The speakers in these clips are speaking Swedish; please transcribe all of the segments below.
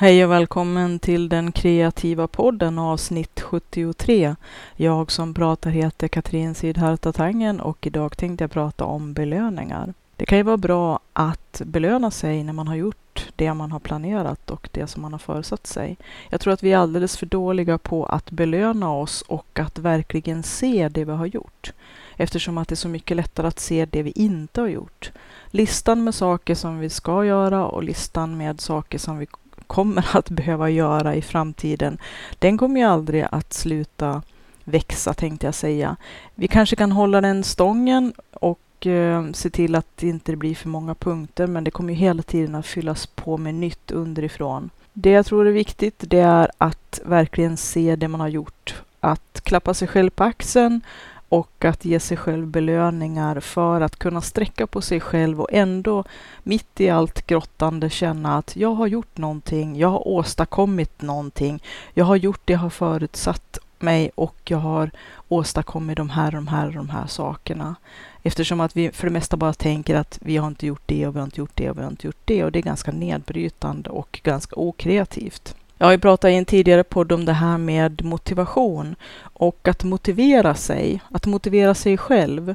Hej och välkommen till den kreativa podden avsnitt 73. Jag som pratar heter Katrin Sydharta Tangen och idag tänkte jag prata om belöningar. Det kan ju vara bra att belöna sig när man har gjort det man har planerat och det som man har föresatt sig. Jag tror att vi är alldeles för dåliga på att belöna oss och att verkligen se det vi har gjort. Eftersom att det är så mycket lättare att se det vi inte har gjort. Listan med saker som vi ska göra och listan med saker som vi kommer att behöva göra i framtiden, den kommer ju aldrig att sluta växa tänkte jag säga. Vi kanske kan hålla den stången och eh, se till att det inte blir för många punkter, men det kommer ju hela tiden att fyllas på med nytt underifrån. Det jag tror är viktigt, det är att verkligen se det man har gjort. Att klappa sig själv på axeln och att ge sig själv belöningar för att kunna sträcka på sig själv och ändå mitt i allt grottande känna att jag har gjort någonting, jag har åstadkommit någonting, jag har gjort det jag har förutsatt mig och jag har åstadkommit de här, de här, de här sakerna. Eftersom att vi för det mesta bara tänker att vi har inte gjort det och vi har inte gjort det och vi har inte gjort det och det är ganska nedbrytande och ganska okreativt. Jag har ju pratat i en tidigare podd om det här med motivation och att motivera sig, att motivera sig själv.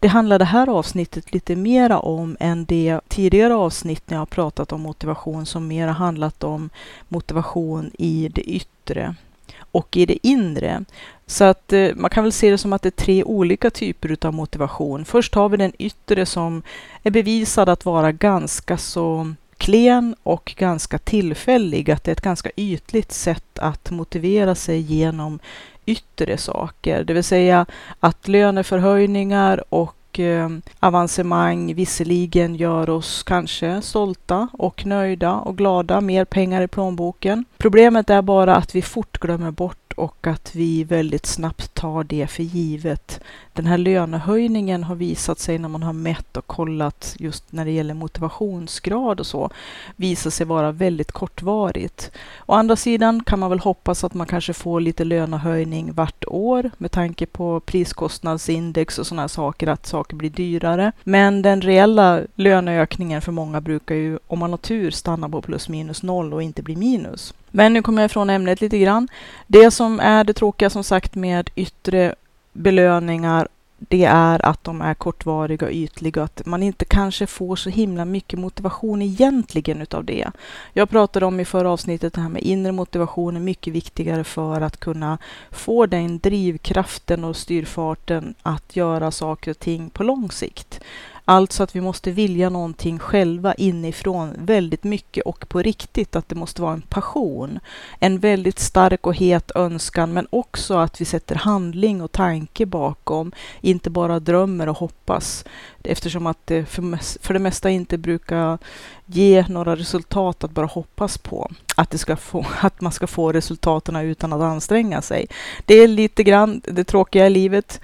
Det handlar det här avsnittet lite mera om än det tidigare avsnitt när jag har pratat om motivation som mera handlat om motivation i det yttre och i det inre. Så att eh, man kan väl se det som att det är tre olika typer av motivation. Först har vi den yttre som är bevisad att vara ganska så klen och ganska tillfällig, att det är ett ganska ytligt sätt att motivera sig genom yttre saker, det vill säga att löneförhöjningar och eh, avancemang visserligen gör oss kanske stolta och nöjda och glada, mer pengar i plånboken. Problemet är bara att vi fort glömmer bort och att vi väldigt snabbt tar det för givet. Den här lönehöjningen har visat sig när man har mätt och kollat just när det gäller motivationsgrad och så, visar sig vara väldigt kortvarigt. Å andra sidan kan man väl hoppas att man kanske får lite lönehöjning vart år med tanke på priskostnadsindex och sådana saker, att saker blir dyrare. Men den reella löneökningen för många brukar ju, om man har tur, stanna på plus minus noll och inte bli minus. Men nu kommer jag ifrån ämnet lite grann. Det som är det tråkiga som sagt med yttre belöningar det är att de är kortvariga och ytliga, och att man inte kanske får så himla mycket motivation egentligen utav det. Jag pratade om i förra avsnittet det här med inre motivation är mycket viktigare för att kunna få den drivkraften och styrfarten att göra saker och ting på lång sikt. Alltså att vi måste vilja någonting själva inifrån väldigt mycket och på riktigt, att det måste vara en passion. En väldigt stark och het önskan, men också att vi sätter handling och tanke bakom, inte bara drömmer och hoppas. Eftersom att det för, det mesta inte brukar ge några resultat att bara hoppas på. Att, det ska få, att man ska få resultaten utan att anstränga sig. Det är lite grann det tråkiga i livet.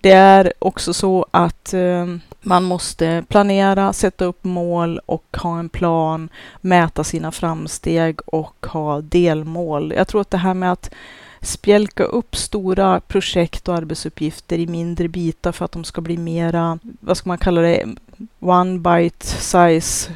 Det är också så att eh, man måste planera, sätta upp mål och ha en plan, mäta sina framsteg och ha delmål. Jag tror att det här med att spjälka upp stora projekt och arbetsuppgifter i mindre bitar för att de ska bli mera, vad ska man kalla det, one bite size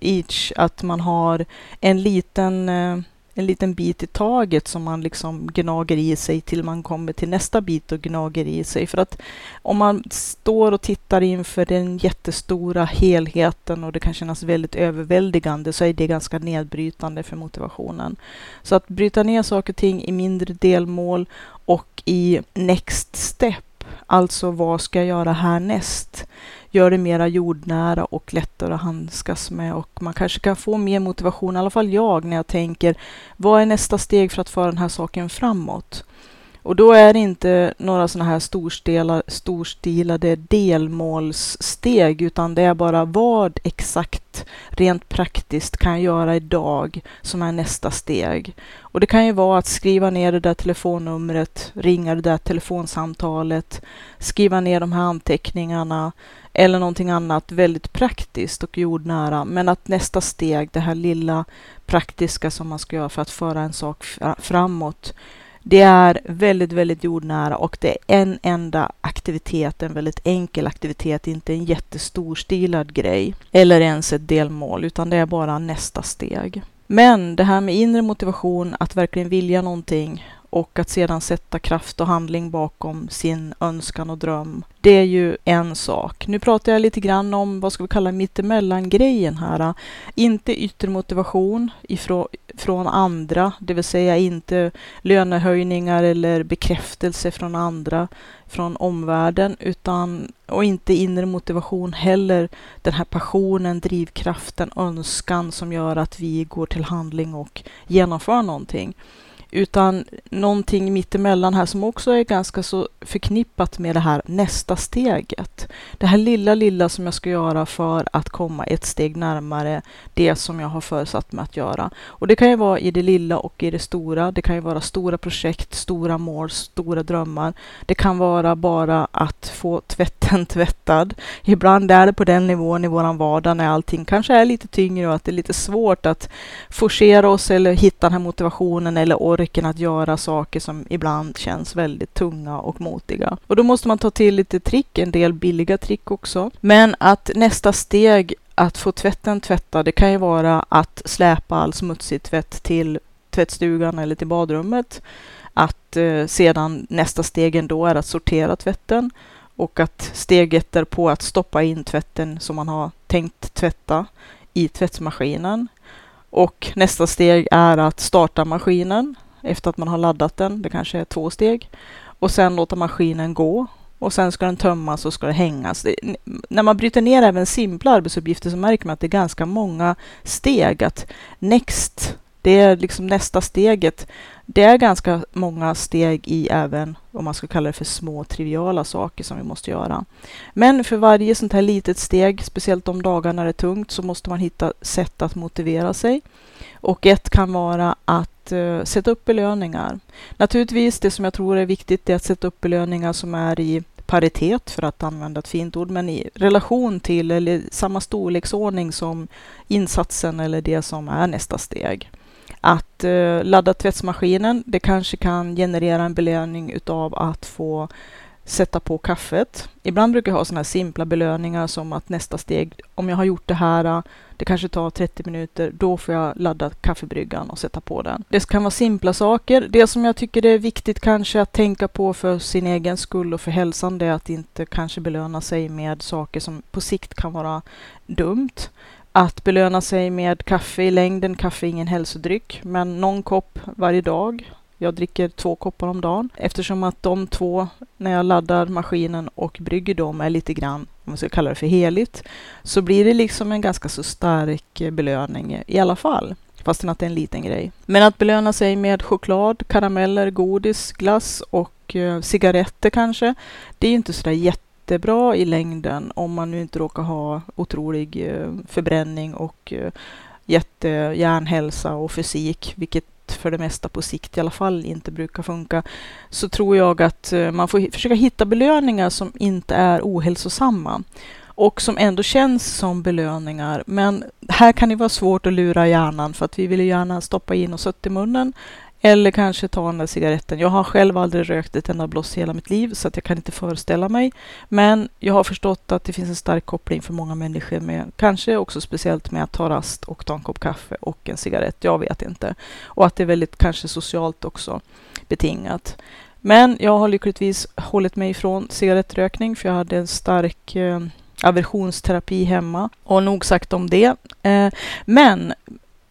each, att man har en liten eh, en liten bit i taget som man liksom gnager i sig till man kommer till nästa bit och gnager i sig. För att om man står och tittar inför den jättestora helheten och det kan kännas väldigt överväldigande så är det ganska nedbrytande för motivationen. Så att bryta ner saker och ting i mindre delmål och i next step, alltså vad ska jag göra härnäst? Gör det mera jordnära och lättare att handskas med och man kanske kan få mer motivation, i alla fall jag, när jag tänker vad är nästa steg för att föra den här saken framåt? Och då är det inte några sådana här storstilade, storstilade delmålssteg, utan det är bara vad exakt rent praktiskt kan jag göra idag som är nästa steg. Och det kan ju vara att skriva ner det där telefonnumret, ringa det där telefonsamtalet, skriva ner de här anteckningarna eller någonting annat väldigt praktiskt och jordnära. Men att nästa steg, det här lilla praktiska som man ska göra för att föra en sak framåt, det är väldigt, väldigt jordnära och det är en enda aktivitet, en väldigt enkel aktivitet, inte en jättestorstilad grej eller ens ett delmål, utan det är bara nästa steg. Men det här med inre motivation, att verkligen vilja någonting och att sedan sätta kraft och handling bakom sin önskan och dröm. Det är ju en sak. Nu pratar jag lite grann om vad ska vi kalla mittemellan-grejen här. Inte yttre motivation ifrån, från andra, det vill säga inte lönehöjningar eller bekräftelse från andra, från omvärlden, utan och inte inre motivation heller. Den här passionen, drivkraften, önskan som gör att vi går till handling och genomför någonting utan någonting mittemellan här som också är ganska så förknippat med det här nästa steget. Det här lilla, lilla som jag ska göra för att komma ett steg närmare det som jag har föresatt mig att göra. Och det kan ju vara i det lilla och i det stora. Det kan ju vara stora projekt, stora mål, stora drömmar. Det kan vara bara att få tvätten tvättad. Ibland är det på den nivån i våran vardag när allting kanske är lite tyngre och att det är lite svårt att forcera oss eller hitta den här motivationen eller orken att göra saker som ibland känns väldigt tunga och motiga. Och då måste man ta till lite trick, en del billiga trick också. Men att nästa steg att få tvätten tvättad, det kan ju vara att släpa all smutsig tvätt till tvättstugan eller till badrummet. Att eh, sedan nästa steg ändå är att sortera tvätten och att steget därpå att stoppa in tvätten som man har tänkt tvätta i tvättmaskinen. Och nästa steg är att starta maskinen efter att man har laddat den. Det kanske är två steg. Och sen låta maskinen gå. Och sen ska den tömmas och ska det hängas. Det, när man bryter ner även simpla arbetsuppgifter så märker man att det är ganska många steg. Att next, det är liksom nästa steget. Det är ganska många steg i även, om man ska kalla det för små triviala saker som vi måste göra. Men för varje sånt här litet steg, speciellt de dagar när det är tungt, så måste man hitta sätt att motivera sig. Och ett kan vara att uh, sätta upp belöningar. Naturligtvis, det som jag tror är viktigt är att sätta upp belöningar som är i paritet, för att använda ett fint ord, men i relation till eller samma storleksordning som insatsen eller det som är nästa steg. Att uh, ladda tvättmaskinen, det kanske kan generera en belöning utav att få sätta på kaffet. Ibland brukar jag ha sådana här simpla belöningar som att nästa steg, om jag har gjort det här, det kanske tar 30 minuter, då får jag ladda kaffebryggan och sätta på den. Det kan vara simpla saker. Det som jag tycker är viktigt kanske att tänka på för sin egen skull och för hälsan, det är att inte kanske belöna sig med saker som på sikt kan vara dumt. Att belöna sig med kaffe i längden, kaffe är ingen hälsodryck, men någon kopp varje dag jag dricker två koppar om dagen eftersom att de två, när jag laddar maskinen och brygger dem, är lite grann, om man ska kalla det för heligt, så blir det liksom en ganska så stark eh, belöning i alla fall. Fastän att det är en liten grej. Men att belöna sig med choklad, karameller, godis, glass och eh, cigaretter kanske, det är inte sådär jättebra i längden om man nu inte råkar ha otrolig eh, förbränning och eh, jättehjärnhälsa och fysik, vilket för det mesta på sikt i alla fall inte brukar funka, så tror jag att eh, man får försöka hitta belöningar som inte är ohälsosamma och som ändå känns som belöningar. Men här kan det vara svårt att lura hjärnan för att vi vill gärna stoppa in och sött i munnen eller kanske ta den där cigaretten. Jag har själv aldrig rökt ett enda bloss i hela mitt liv så att jag kan inte föreställa mig. Men jag har förstått att det finns en stark koppling för många människor med kanske också speciellt med att ta rast och ta en kopp kaffe och en cigarett. Jag vet inte. Och att det är väldigt kanske socialt också betingat. Men jag har lyckligtvis hållit mig ifrån cigarettrökning för jag hade en stark eh, aversionsterapi hemma. Och nog sagt om det. Eh, men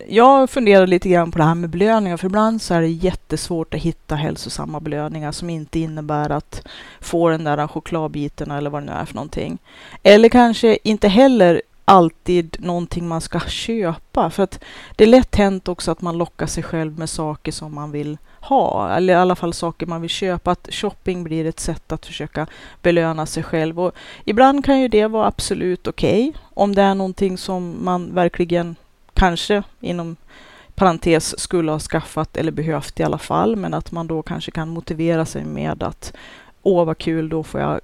jag funderar lite grann på det här med belöningar, för ibland så är det jättesvårt att hitta hälsosamma belöningar som inte innebär att få den där chokladbiten eller vad det nu är för någonting. Eller kanske inte heller alltid någonting man ska köpa, för att det är lätt hänt också att man lockar sig själv med saker som man vill ha, eller i alla fall saker man vill köpa. Att shopping blir ett sätt att försöka belöna sig själv. Och ibland kan ju det vara absolut okej, okay, om det är någonting som man verkligen kanske inom parentes skulle ha skaffat eller behövt i alla fall, men att man då kanske kan motivera sig med att åh vad kul, då får jag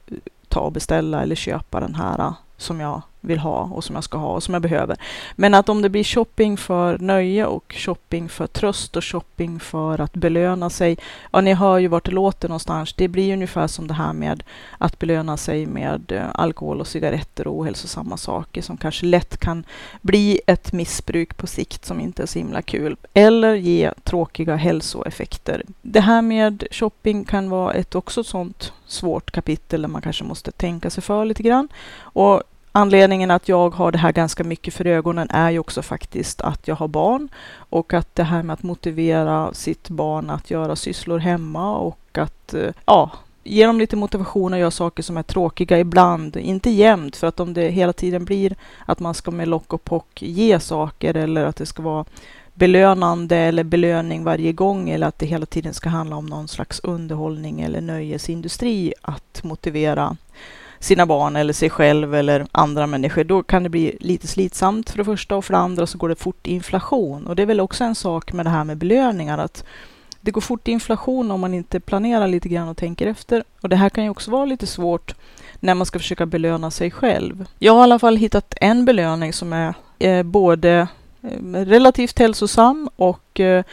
ta och beställa eller köpa den här som jag vill ha och som jag ska ha och som jag behöver. Men att om det blir shopping för nöje och shopping för tröst och shopping för att belöna sig. Ja, ni hör ju vart det låter någonstans. Det blir ungefär som det här med att belöna sig med eh, alkohol och cigaretter och ohälsosamma saker som kanske lätt kan bli ett missbruk på sikt som inte är så himla kul. Eller ge tråkiga hälsoeffekter. Det här med shopping kan vara ett också sånt svårt kapitel där man kanske måste tänka sig för lite grann. Och Anledningen att jag har det här ganska mycket för ögonen är ju också faktiskt att jag har barn och att det här med att motivera sitt barn att göra sysslor hemma och att eh, ja, ge dem lite motivation att göra saker som är tråkiga ibland, inte jämt, för att om det hela tiden blir att man ska med lock och pock ge saker eller att det ska vara belönande eller belöning varje gång eller att det hela tiden ska handla om någon slags underhållning eller nöjesindustri att motivera sina barn eller sig själv eller andra människor, då kan det bli lite slitsamt för det första och för det andra så går det fort inflation. Och det är väl också en sak med det här med belöningar att det går fort inflation om man inte planerar lite grann och tänker efter. Och det här kan ju också vara lite svårt när man ska försöka belöna sig själv. Jag har i alla fall hittat en belöning som är eh, både eh, relativt hälsosam och eh,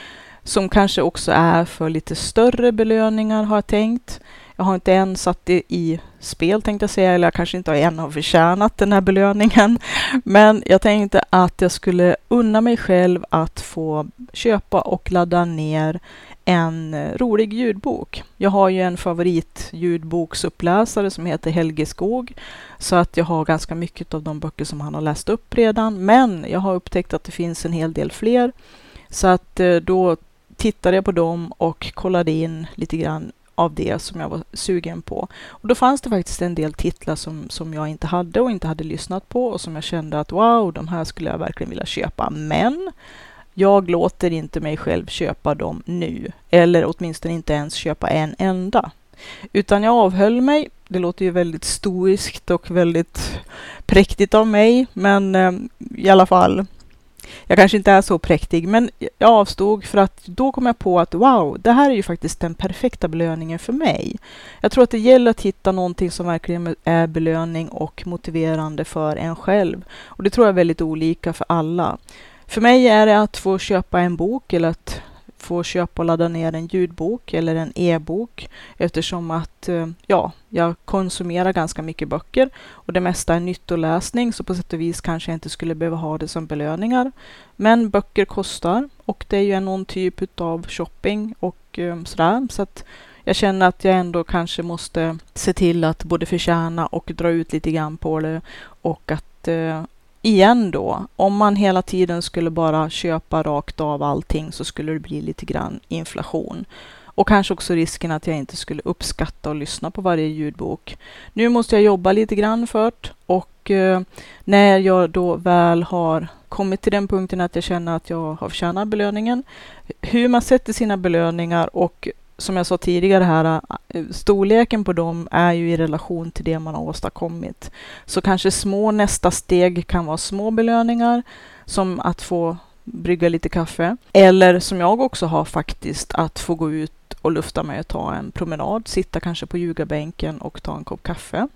som kanske också är för lite större belöningar har jag tänkt. Jag har inte än satt det i spel tänkte jag säga, eller jag kanske inte än har förtjänat den här belöningen. Men jag tänkte att jag skulle unna mig själv att få köpa och ladda ner en rolig ljudbok. Jag har ju en favorit ljudboksuppläsare som heter Helge Skog, så att jag har ganska mycket av de böcker som han har läst upp redan. Men jag har upptäckt att det finns en hel del fler, så att eh, då tittade jag på dem och kollade in lite grann av det som jag var sugen på. Och då fanns det faktiskt en del titlar som, som jag inte hade och inte hade lyssnat på och som jag kände att wow, de här skulle jag verkligen vilja köpa. Men jag låter inte mig själv köpa dem nu, eller åtminstone inte ens köpa en enda. Utan jag avhöll mig. Det låter ju väldigt stoiskt och väldigt präktigt av mig, men eh, i alla fall jag kanske inte är så präktig, men jag avstod för att då kom jag på att wow, det här är ju faktiskt den perfekta belöningen för mig. Jag tror att det gäller att hitta någonting som verkligen är belöning och motiverande för en själv. Och det tror jag är väldigt olika för alla. För mig är det att få köpa en bok eller att få köpa och ladda ner en ljudbok eller en e-bok eftersom att eh, ja, jag konsumerar ganska mycket böcker och det mesta är nyttoläsning så på sätt och vis kanske jag inte skulle behöva ha det som belöningar. Men böcker kostar och det är ju någon typ av shopping och eh, sådär så att jag känner att jag ändå kanske måste se till att både förtjäna och dra ut lite grann på det och att eh, igen då, om man hela tiden skulle bara köpa rakt av allting så skulle det bli lite grann inflation. Och kanske också risken att jag inte skulle uppskatta och lyssna på varje ljudbok. Nu måste jag jobba lite grann först och eh, när jag då väl har kommit till den punkten att jag känner att jag har förtjänat belöningen, hur man sätter sina belöningar och som jag sa tidigare här, eh, storleken på dem är ju i relation till det man har åstadkommit. Så kanske små nästa steg kan vara små belöningar, som att få brygga lite kaffe. Eller som jag också har faktiskt, att få gå ut och lufta mig och ta en promenad, sitta kanske på ljugarbänken och ta en kopp kaffe.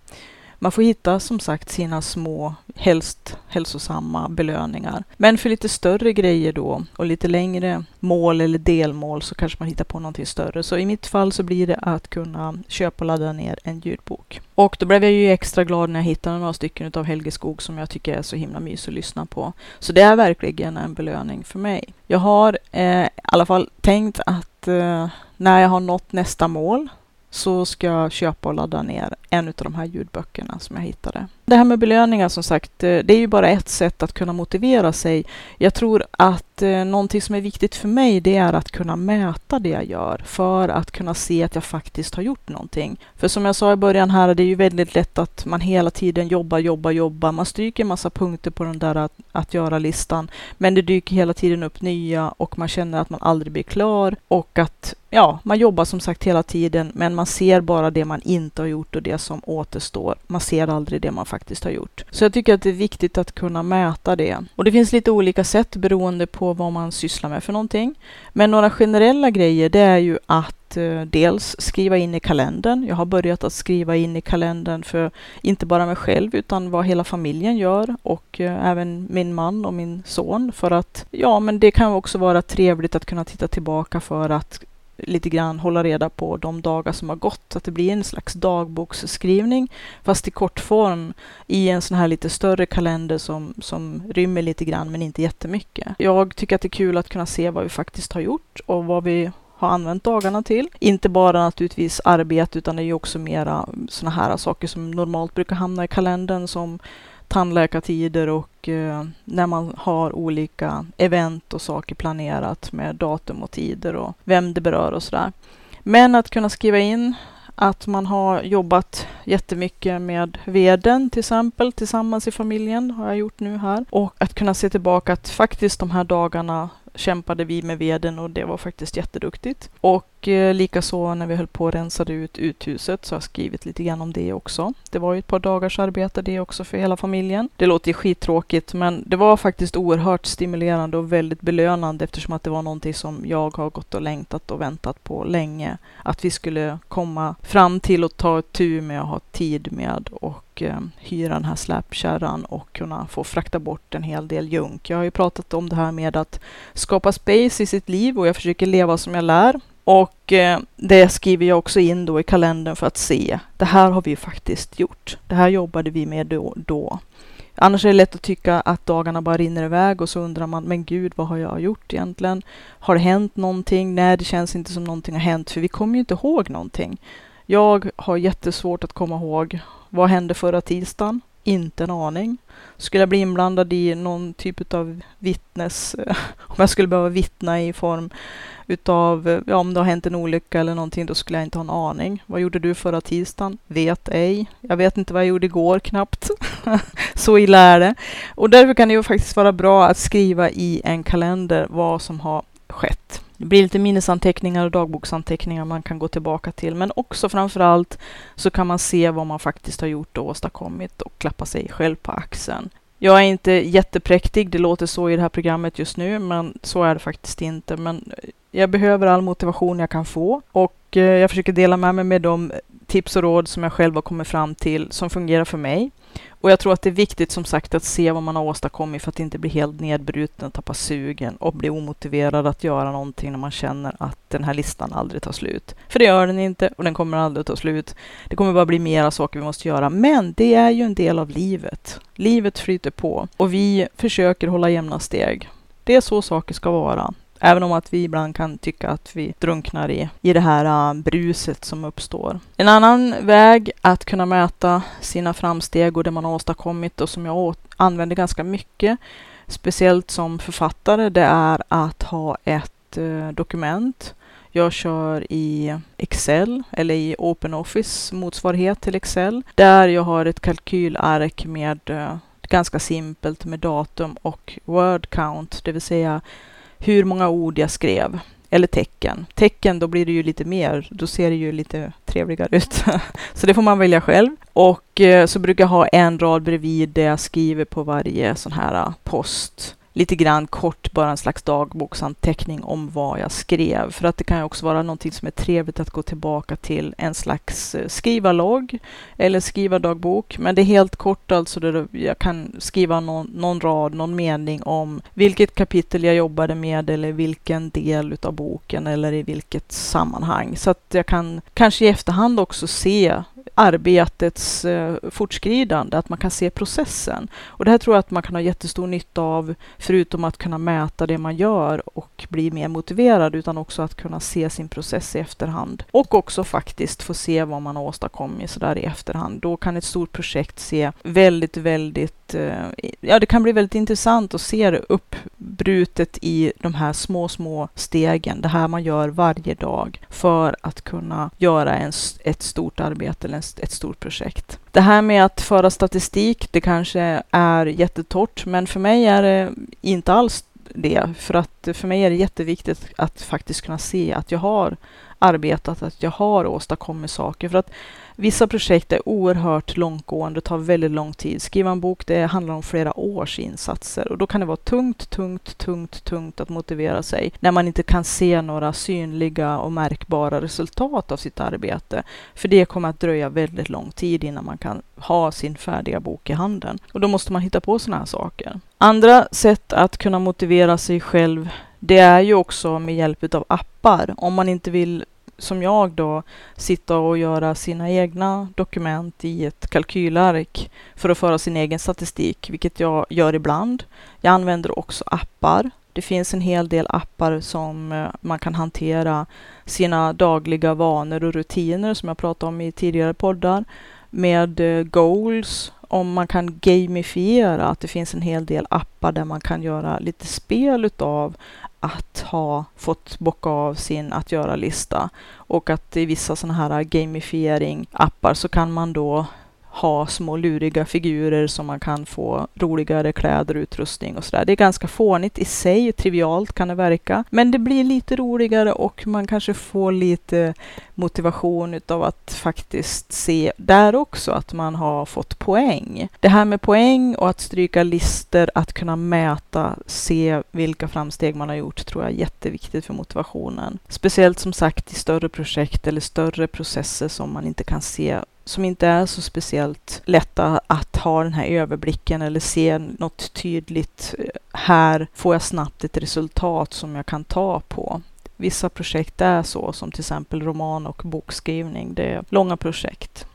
Man får hitta som sagt sina små, helst hälsosamma belöningar. Men för lite större grejer då och lite längre mål eller delmål så kanske man hittar på någonting större. Så i mitt fall så blir det att kunna köpa och ladda ner en ljudbok. Och då blev jag ju extra glad när jag hittade några stycken av Helge Skog som jag tycker är så himla mysig att lyssna på. Så det är verkligen en belöning för mig. Jag har eh, i alla fall tänkt att eh, när jag har nått nästa mål så ska jag köpa och ladda ner en av de här ljudböckerna som jag hittade. Det här med belöningar som sagt, eh, det är ju bara ett sätt att kunna motivera sig. Jag tror att eh, någonting som är viktigt för mig, det är att kunna mäta det jag gör för att kunna se att jag faktiskt har gjort någonting. För som jag sa i början här, det är ju väldigt lätt att man hela tiden jobbar, jobbar, jobbar. Man stryker en massa punkter på den där att, att göra-listan, men det dyker hela tiden upp nya och man känner att man aldrig blir klar och att ja, man jobbar som sagt hela tiden, men man ser bara det man inte har gjort och det som återstår. Man ser aldrig det man faktiskt har gjort. Så jag tycker att det är viktigt att kunna mäta det. Och det finns lite olika sätt beroende på och vad man sysslar med för någonting. Men några generella grejer det är ju att eh, dels skriva in i kalendern. Jag har börjat att skriva in i kalendern för inte bara mig själv utan vad hela familjen gör och eh, även min man och min son för att ja, men det kan också vara trevligt att kunna titta tillbaka för att lite grann hålla reda på de dagar som har gått, att det blir en slags dagboksskrivning fast i kortform i en sån här lite större kalender som, som rymmer lite grann men inte jättemycket. Jag tycker att det är kul att kunna se vad vi faktiskt har gjort och vad vi har använt dagarna till. Inte bara naturligtvis arbete utan det är ju också mera såna här saker som normalt brukar hamna i kalendern som tandläkartider och eh, när man har olika event och saker planerat med datum och tider och vem det berör och sådär. Men att kunna skriva in att man har jobbat jättemycket med veden till exempel tillsammans i familjen har jag gjort nu här och att kunna se tillbaka att faktiskt de här dagarna kämpade vi med veden och det var faktiskt jätteduktigt. Och eh, likaså när vi höll på att rensa ut uthuset så har jag skrivit lite grann om det också. Det var ju ett par dagars arbete det också för hela familjen. Det låter ju skittråkigt men det var faktiskt oerhört stimulerande och väldigt belönande eftersom att det var någonting som jag har gått och längtat och väntat på länge. Att vi skulle komma fram till och ta ett tur med och ha tid med och eh, hyra den här släpkärran och kunna få frakta bort en hel del junk. Jag har ju pratat om det här med att skapa space i sitt liv och jag försöker leva som jag lär. Och eh, det skriver jag också in då i kalendern för att se. Det här har vi faktiskt gjort. Det här jobbade vi med då. då. Annars är det lätt att tycka att dagarna bara rinner iväg och så undrar man, men gud, vad har jag gjort egentligen? Har det hänt någonting? Nej, det känns inte som någonting har hänt, för vi kommer ju inte ihåg någonting. Jag har jättesvårt att komma ihåg vad hände förra tisdagen? Inte en aning. Skulle jag bli inblandad i någon typ av vittnes... Eh, om jag skulle behöva vittna i form utav, eh, ja om det har hänt en olycka eller någonting, då skulle jag inte ha en aning. Vad gjorde du förra tisdagen? Vet ej. Jag vet inte vad jag gjorde igår knappt. Så illa är det. Och därför kan det ju faktiskt vara bra att skriva i en kalender vad som har skett. Det blir lite minnesanteckningar och dagboksanteckningar man kan gå tillbaka till. Men också framför allt så kan man se vad man faktiskt har gjort och åstadkommit och klappa sig själv på axeln. Jag är inte jättepräktig, det låter så i det här programmet just nu, men så är det faktiskt inte. Men jag behöver all motivation jag kan få och eh, jag försöker dela med mig med de tips och råd som jag själv har kommit fram till som fungerar för mig. Och jag tror att det är viktigt som sagt att se vad man har åstadkommit för att inte bli helt nedbruten, tappa sugen och bli omotiverad att göra någonting när man känner att den här listan aldrig tar slut. För det gör den inte och den kommer aldrig ta slut. Det kommer bara bli mera saker vi måste göra. Men det är ju en del av livet. Livet flyter på och vi försöker hålla jämna steg. Det är så saker ska vara. Även om att vi ibland kan tycka att vi drunknar i, i det här äh, bruset som uppstår. En annan väg att kunna mäta sina framsteg och det man har åstadkommit och som jag använder ganska mycket, speciellt som författare, det är att ha ett äh, dokument jag kör i Excel eller i OpenOffice motsvarighet till Excel där jag har ett kalkylark med äh, ganska simpelt med datum och word count, det vill säga hur många ord jag skrev. Eller tecken. Tecken, då blir det ju lite mer. Då ser det ju lite trevligare ut. så det får man välja själv. Och eh, så brukar jag ha en rad bredvid där jag skriver på varje sån här eh, post lite grann kort, bara en slags dagboksanteckning om vad jag skrev. För att det kan ju också vara någonting som är trevligt att gå tillbaka till en slags eh, skrivarlogg eller skrivardagbok. Men det är helt kort alltså, där jag kan skriva någon, någon rad, någon mening om vilket kapitel jag jobbade med eller vilken del utav boken eller i vilket sammanhang. Så att jag kan kanske i efterhand också se arbetets eh, fortskridande, att man kan se processen. Och det här tror jag att man kan ha jättestor nytta av, förutom att kunna mäta det man gör och bli mer motiverad, utan också att kunna se sin process i efterhand. Och också faktiskt få se vad man har åstadkommit sådär i efterhand. Då kan ett stort projekt se väldigt, väldigt, Eh, ja det kan bli väldigt intressant att se det uppbrutet i de här små, små stegen, det här man gör varje dag för att kunna göra en, ett stort arbete eller ett stort projekt. Det här med att föra statistik, det kanske är jättetort, men för mig är det inte alls det. För att för mig är det jätteviktigt att faktiskt kunna se att jag har arbetat, att jag har åstadkommit saker. För att vissa projekt är oerhört långtgående och tar väldigt lång tid. Skriva en bok, det handlar om flera års insatser och då kan det vara tungt, tungt, tungt, tungt att motivera sig när man inte kan se några synliga och märkbara resultat av sitt arbete. För det kommer att dröja väldigt lång tid innan man kan ha sin färdiga bok i handen. Och då måste man hitta på sådana här saker. Andra sätt att kunna motivera sig själv det är ju också med hjälp av appar. Om man inte vill, som jag då, sitta och göra sina egna dokument i ett kalkylark för att föra sin egen statistik, vilket jag gör ibland. Jag använder också appar. Det finns en hel del appar som eh, man kan hantera sina dagliga vanor och rutiner som jag pratade om i tidigare poddar med eh, goals om man kan gamifiera, att det finns en hel del appar där man kan göra lite spel utav att ha fått bocka av sin att göra-lista. Och att i vissa sådana här gamifiering-appar så kan man då ha små luriga figurer som man kan få roligare kläder, utrustning och sådär. Det är ganska fånigt i sig, trivialt kan det verka, men det blir lite roligare och man kanske får lite motivation utav att faktiskt se där också att man har fått poäng. Det här med poäng och att stryka lister, att kunna mäta, se vilka framsteg man har gjort tror jag är jätteviktigt för motivationen. Speciellt som sagt i större projekt eller större processer som man inte kan se som inte är så speciellt lätta att ha den här överblicken eller se något tydligt. Eh, här får jag snabbt ett resultat som jag kan ta på. Vissa projekt är så, som till exempel roman och bokskrivning. Det är långa projekt.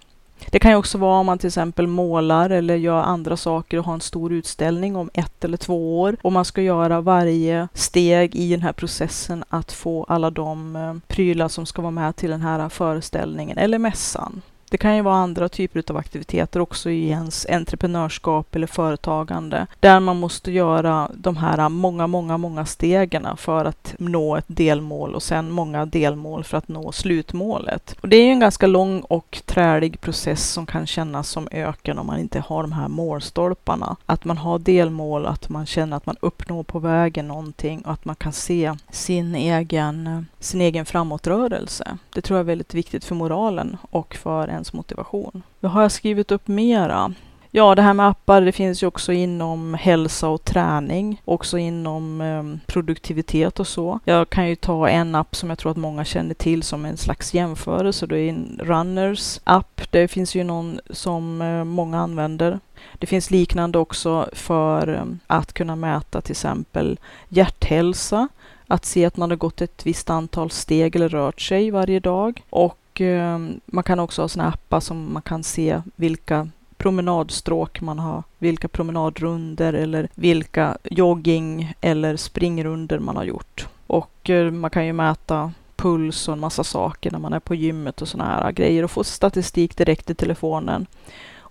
Det kan ju också vara om man till exempel målar eller gör andra saker och har en stor utställning om ett eller två år och man ska göra varje steg i den här processen att få alla de eh, prylar som ska vara med till den här föreställningen eller mässan. Det kan ju vara andra typer av aktiviteter också i ens entreprenörskap eller företagande, där man måste göra de här många, många, många stegen för att nå ett delmål och sen många delmål för att nå slutmålet. Och det är ju en ganska lång och trälig process som kan kännas som öken om man inte har de här målstolparna. Att man har delmål, att man känner att man uppnår på vägen någonting och att man kan se sin egen, sin egen framåtrörelse. Det tror jag är väldigt viktigt för moralen och för ens motivation. Vad har jag skrivit upp mera? Ja, det här med appar, det finns ju också inom hälsa och träning, också inom eh, produktivitet och så. Jag kan ju ta en app som jag tror att många känner till som en slags jämförelse. Det är en Runners app. Det finns ju någon som eh, många använder. Det finns liknande också för eh, att kunna mäta till exempel hjärthälsa, att se att man har gått ett visst antal steg eller rört sig varje dag och Eh, man kan också ha sådana appar som man kan se vilka promenadstråk man har, vilka promenadrunder eller vilka jogging eller springrunder man har gjort. Och eh, man kan ju mäta puls och en massa saker när man är på gymmet och sådana här grejer och få statistik direkt i telefonen.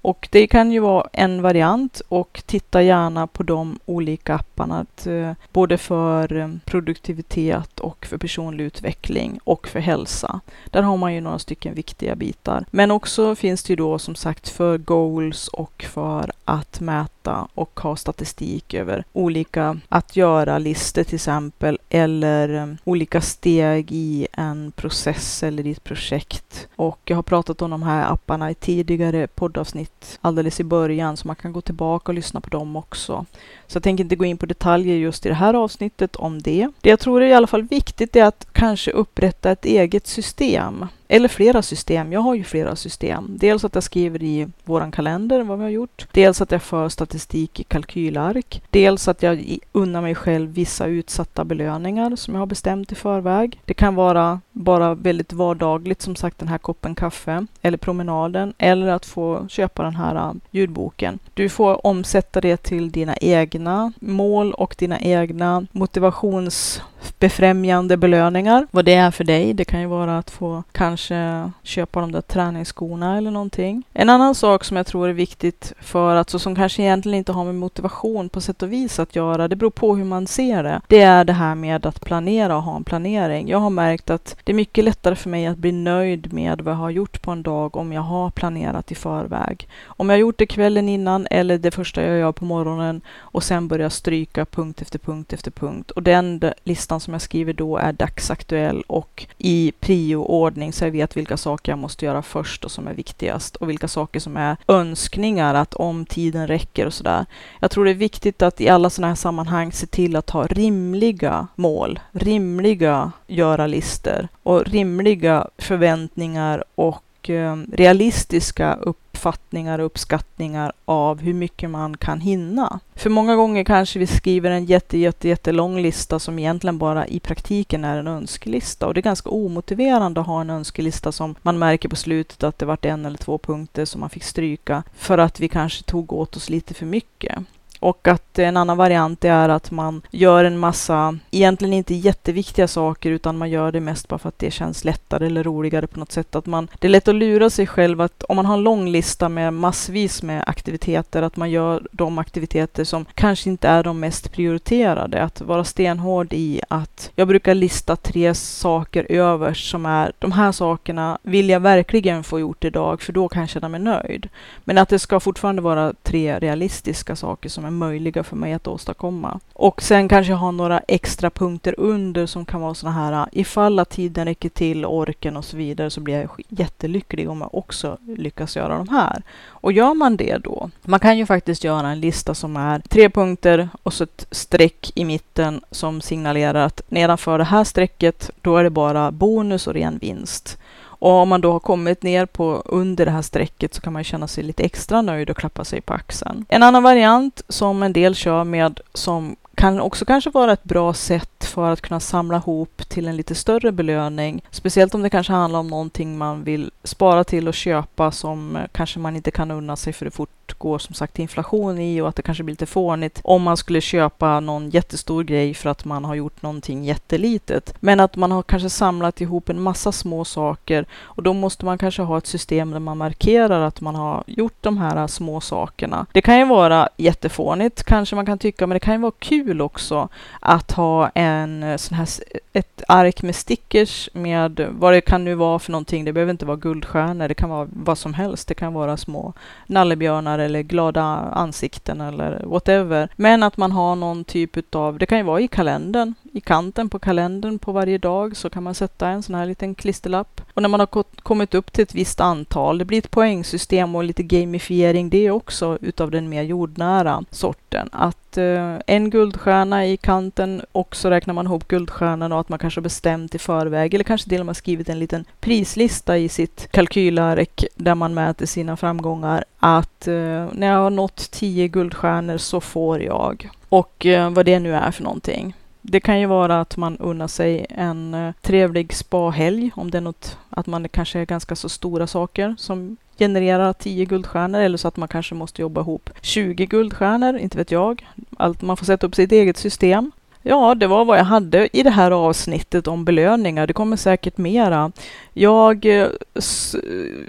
Och det kan ju vara en variant och titta gärna på de olika apparna, eh, både för eh, produktivitet och för personlig utveckling och för hälsa. Där har man ju några stycken viktiga bitar. Men också finns det ju då som sagt för goals och för att mäta och ha statistik över olika att göra-listor till exempel eller um, olika steg i en process eller i ett projekt. Och jag har pratat om de här apparna i tidigare poddavsnitt alldeles i början, så man kan gå tillbaka och lyssna på dem också. Så jag tänker inte gå in på detaljer just i det här avsnittet om det. Det jag tror är i alla fall viktigt är att kanske upprätta ett eget system. Eller flera system. Jag har ju flera system. Dels att jag skriver i våran kalender vad vi har gjort. Dels att jag för statistik i kalkylark. Dels att jag unnar mig själv vissa utsatta belöningar som jag har bestämt i förväg. Det kan vara bara väldigt vardagligt, som sagt den här koppen kaffe eller promenaden eller att få köpa den här äh, ljudboken. Du får omsätta det till dina egna mål och dina egna motivationsbefrämjande belöningar. Vad det är för dig. Det kan ju vara att få kanske köpa de där träningsskorna eller någonting. En annan sak som jag tror är viktigt för att, så som kanske egentligen inte har med motivation på sätt och vis att göra, det beror på hur man ser det. Det är det här med att planera och ha en planering. Jag har märkt att det är mycket lättare för mig att bli nöjd med vad jag har gjort på en dag om jag har planerat i förväg. Om jag har gjort det kvällen innan eller det första jag gör på morgonen och sen börjar stryka punkt efter punkt efter punkt. Och den listan som jag skriver då är dagsaktuell och i prioordning så jag vet vilka saker jag måste göra först och som är viktigast och vilka saker som är önskningar att om tiden räcker och sådär. Jag tror det är viktigt att i alla sådana här sammanhang se till att ha rimliga mål, rimliga göra-listor och rimliga förväntningar och eh, realistiska uppfattningar och uppskattningar av hur mycket man kan hinna. För många gånger kanske vi skriver en jätte, jätte, jättelång lista som egentligen bara i praktiken är en önskelista och det är ganska omotiverande att ha en önskelista som man märker på slutet att det vart en eller två punkter som man fick stryka för att vi kanske tog åt oss lite för mycket. Och att en annan variant är att man gör en massa, egentligen inte jätteviktiga saker, utan man gör det mest bara för att det känns lättare eller roligare på något sätt. Att man, det är lätt att lura sig själv att om man har en lång lista med massvis med aktiviteter, att man gör de aktiviteter som kanske inte är de mest prioriterade. Att vara stenhård i att jag brukar lista tre saker överst som är de här sakerna vill jag verkligen få gjort idag, för då kan jag känna mig nöjd. Men att det ska fortfarande vara tre realistiska saker som är möjliga för mig att åstadkomma. Och sen kanske ha några extra punkter under som kan vara såna här äh, ifall att tiden räcker till, orken och så vidare så blir jag jättelycklig om jag också lyckas göra de här. Och gör man det då, man kan ju faktiskt göra en lista som är tre punkter och så ett streck i mitten som signalerar att nedanför det här strecket, då är det bara bonus och ren vinst. Och om man då har kommit ner på under det här strecket så kan man känna sig lite extra nöjd och klappa sig på axeln. En annan variant som en del kör med som kan också kanske vara ett bra sätt för att kunna samla ihop till en lite större belöning. Speciellt om det kanske handlar om någonting man vill spara till och köpa som eh, kanske man inte kan unna sig för det fortgår som sagt inflation i och att det kanske blir lite fånigt om man skulle köpa någon jättestor grej för att man har gjort någonting jättelitet. Men att man har kanske samlat ihop en massa små saker och då måste man kanske ha ett system där man markerar att man har gjort de här små sakerna. Det kan ju vara jättefånigt kanske man kan tycka, men det kan ju vara kul också att ha en eh, sån här, eh, ett ark med stickers med vad det kan nu vara för någonting. Det behöver inte vara guldstjärnor, det kan vara vad som helst. Det kan vara små nallebjörnar eller glada ansikten eller whatever. Men att man har någon typ av, det kan ju vara i kalendern, i kanten på kalendern på varje dag så kan man sätta en sån här liten klisterlapp. Och när man har kommit upp till ett visst antal, det blir ett poängsystem och lite gamifiering det också utav den mer jordnära sorten. Att eh, en guldstjärna i kanten och så räknar man ihop guldstjärnan och att man kanske bestämt i förväg eller kanske till och med skrivit en liten prislista i sitt kalkylark där man mäter sina framgångar. Att eh, när jag har nått tio guldstjärnor så får jag. Och eh, vad det nu är för någonting. Det kan ju vara att man unnar sig en eh, trevlig spahelg om det är något, att man kanske är ganska så stora saker som genererar 10 guldstjärnor eller så att man kanske måste jobba ihop 20 guldstjärnor, inte vet jag. Allt, man får sätta upp sitt eget system. Ja, det var vad jag hade i det här avsnittet om belöningar. Det kommer säkert mera. Jag eh,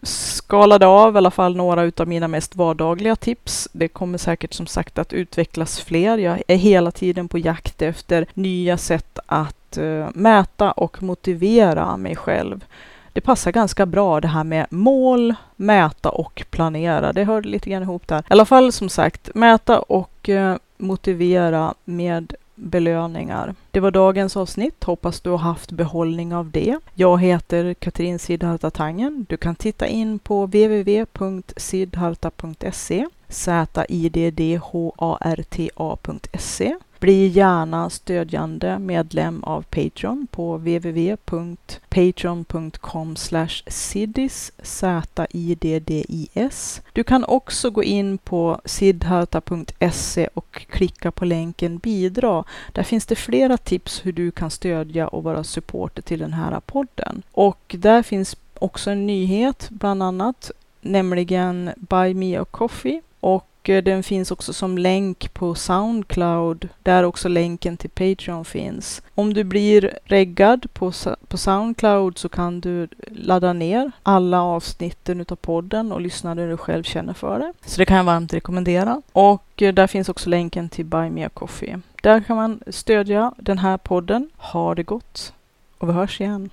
skalade av i alla fall några utav mina mest vardagliga tips. Det kommer säkert som sagt att utvecklas fler. Jag är hela tiden på jakt efter nya sätt att uh, mäta och motivera mig själv. Det passar ganska bra det här med mål, mäta och planera. Det hör lite grann ihop där. I alla fall som sagt, mäta och uh, motivera med belöningar. Det var dagens avsnitt. Hoppas du har haft behållning av det. Jag heter Katrin Sidharta Tangen. Du kan titta in på www.sidharta.se ziddharta.se bli gärna stödjande medlem av Patreon på www.patreon.com siddis, Du kan också gå in på siddharta.se och klicka på länken bidra. Där finns det flera tips hur du kan stödja och vara supporter till den här podden. Och där finns också en nyhet bland annat, nämligen Buy Me a Coffee. Och Eh, den finns också som länk på Soundcloud, där också länken till Patreon finns. Om du blir reggad på, på Soundcloud så kan du ladda ner alla avsnitten utav podden och lyssna när du själv känner för det. Så det kan jag varmt rekommendera. Och eh, där finns också länken till Buy Me A Coffee. Där kan man stödja den här podden. Ha det gott och vi hörs igen.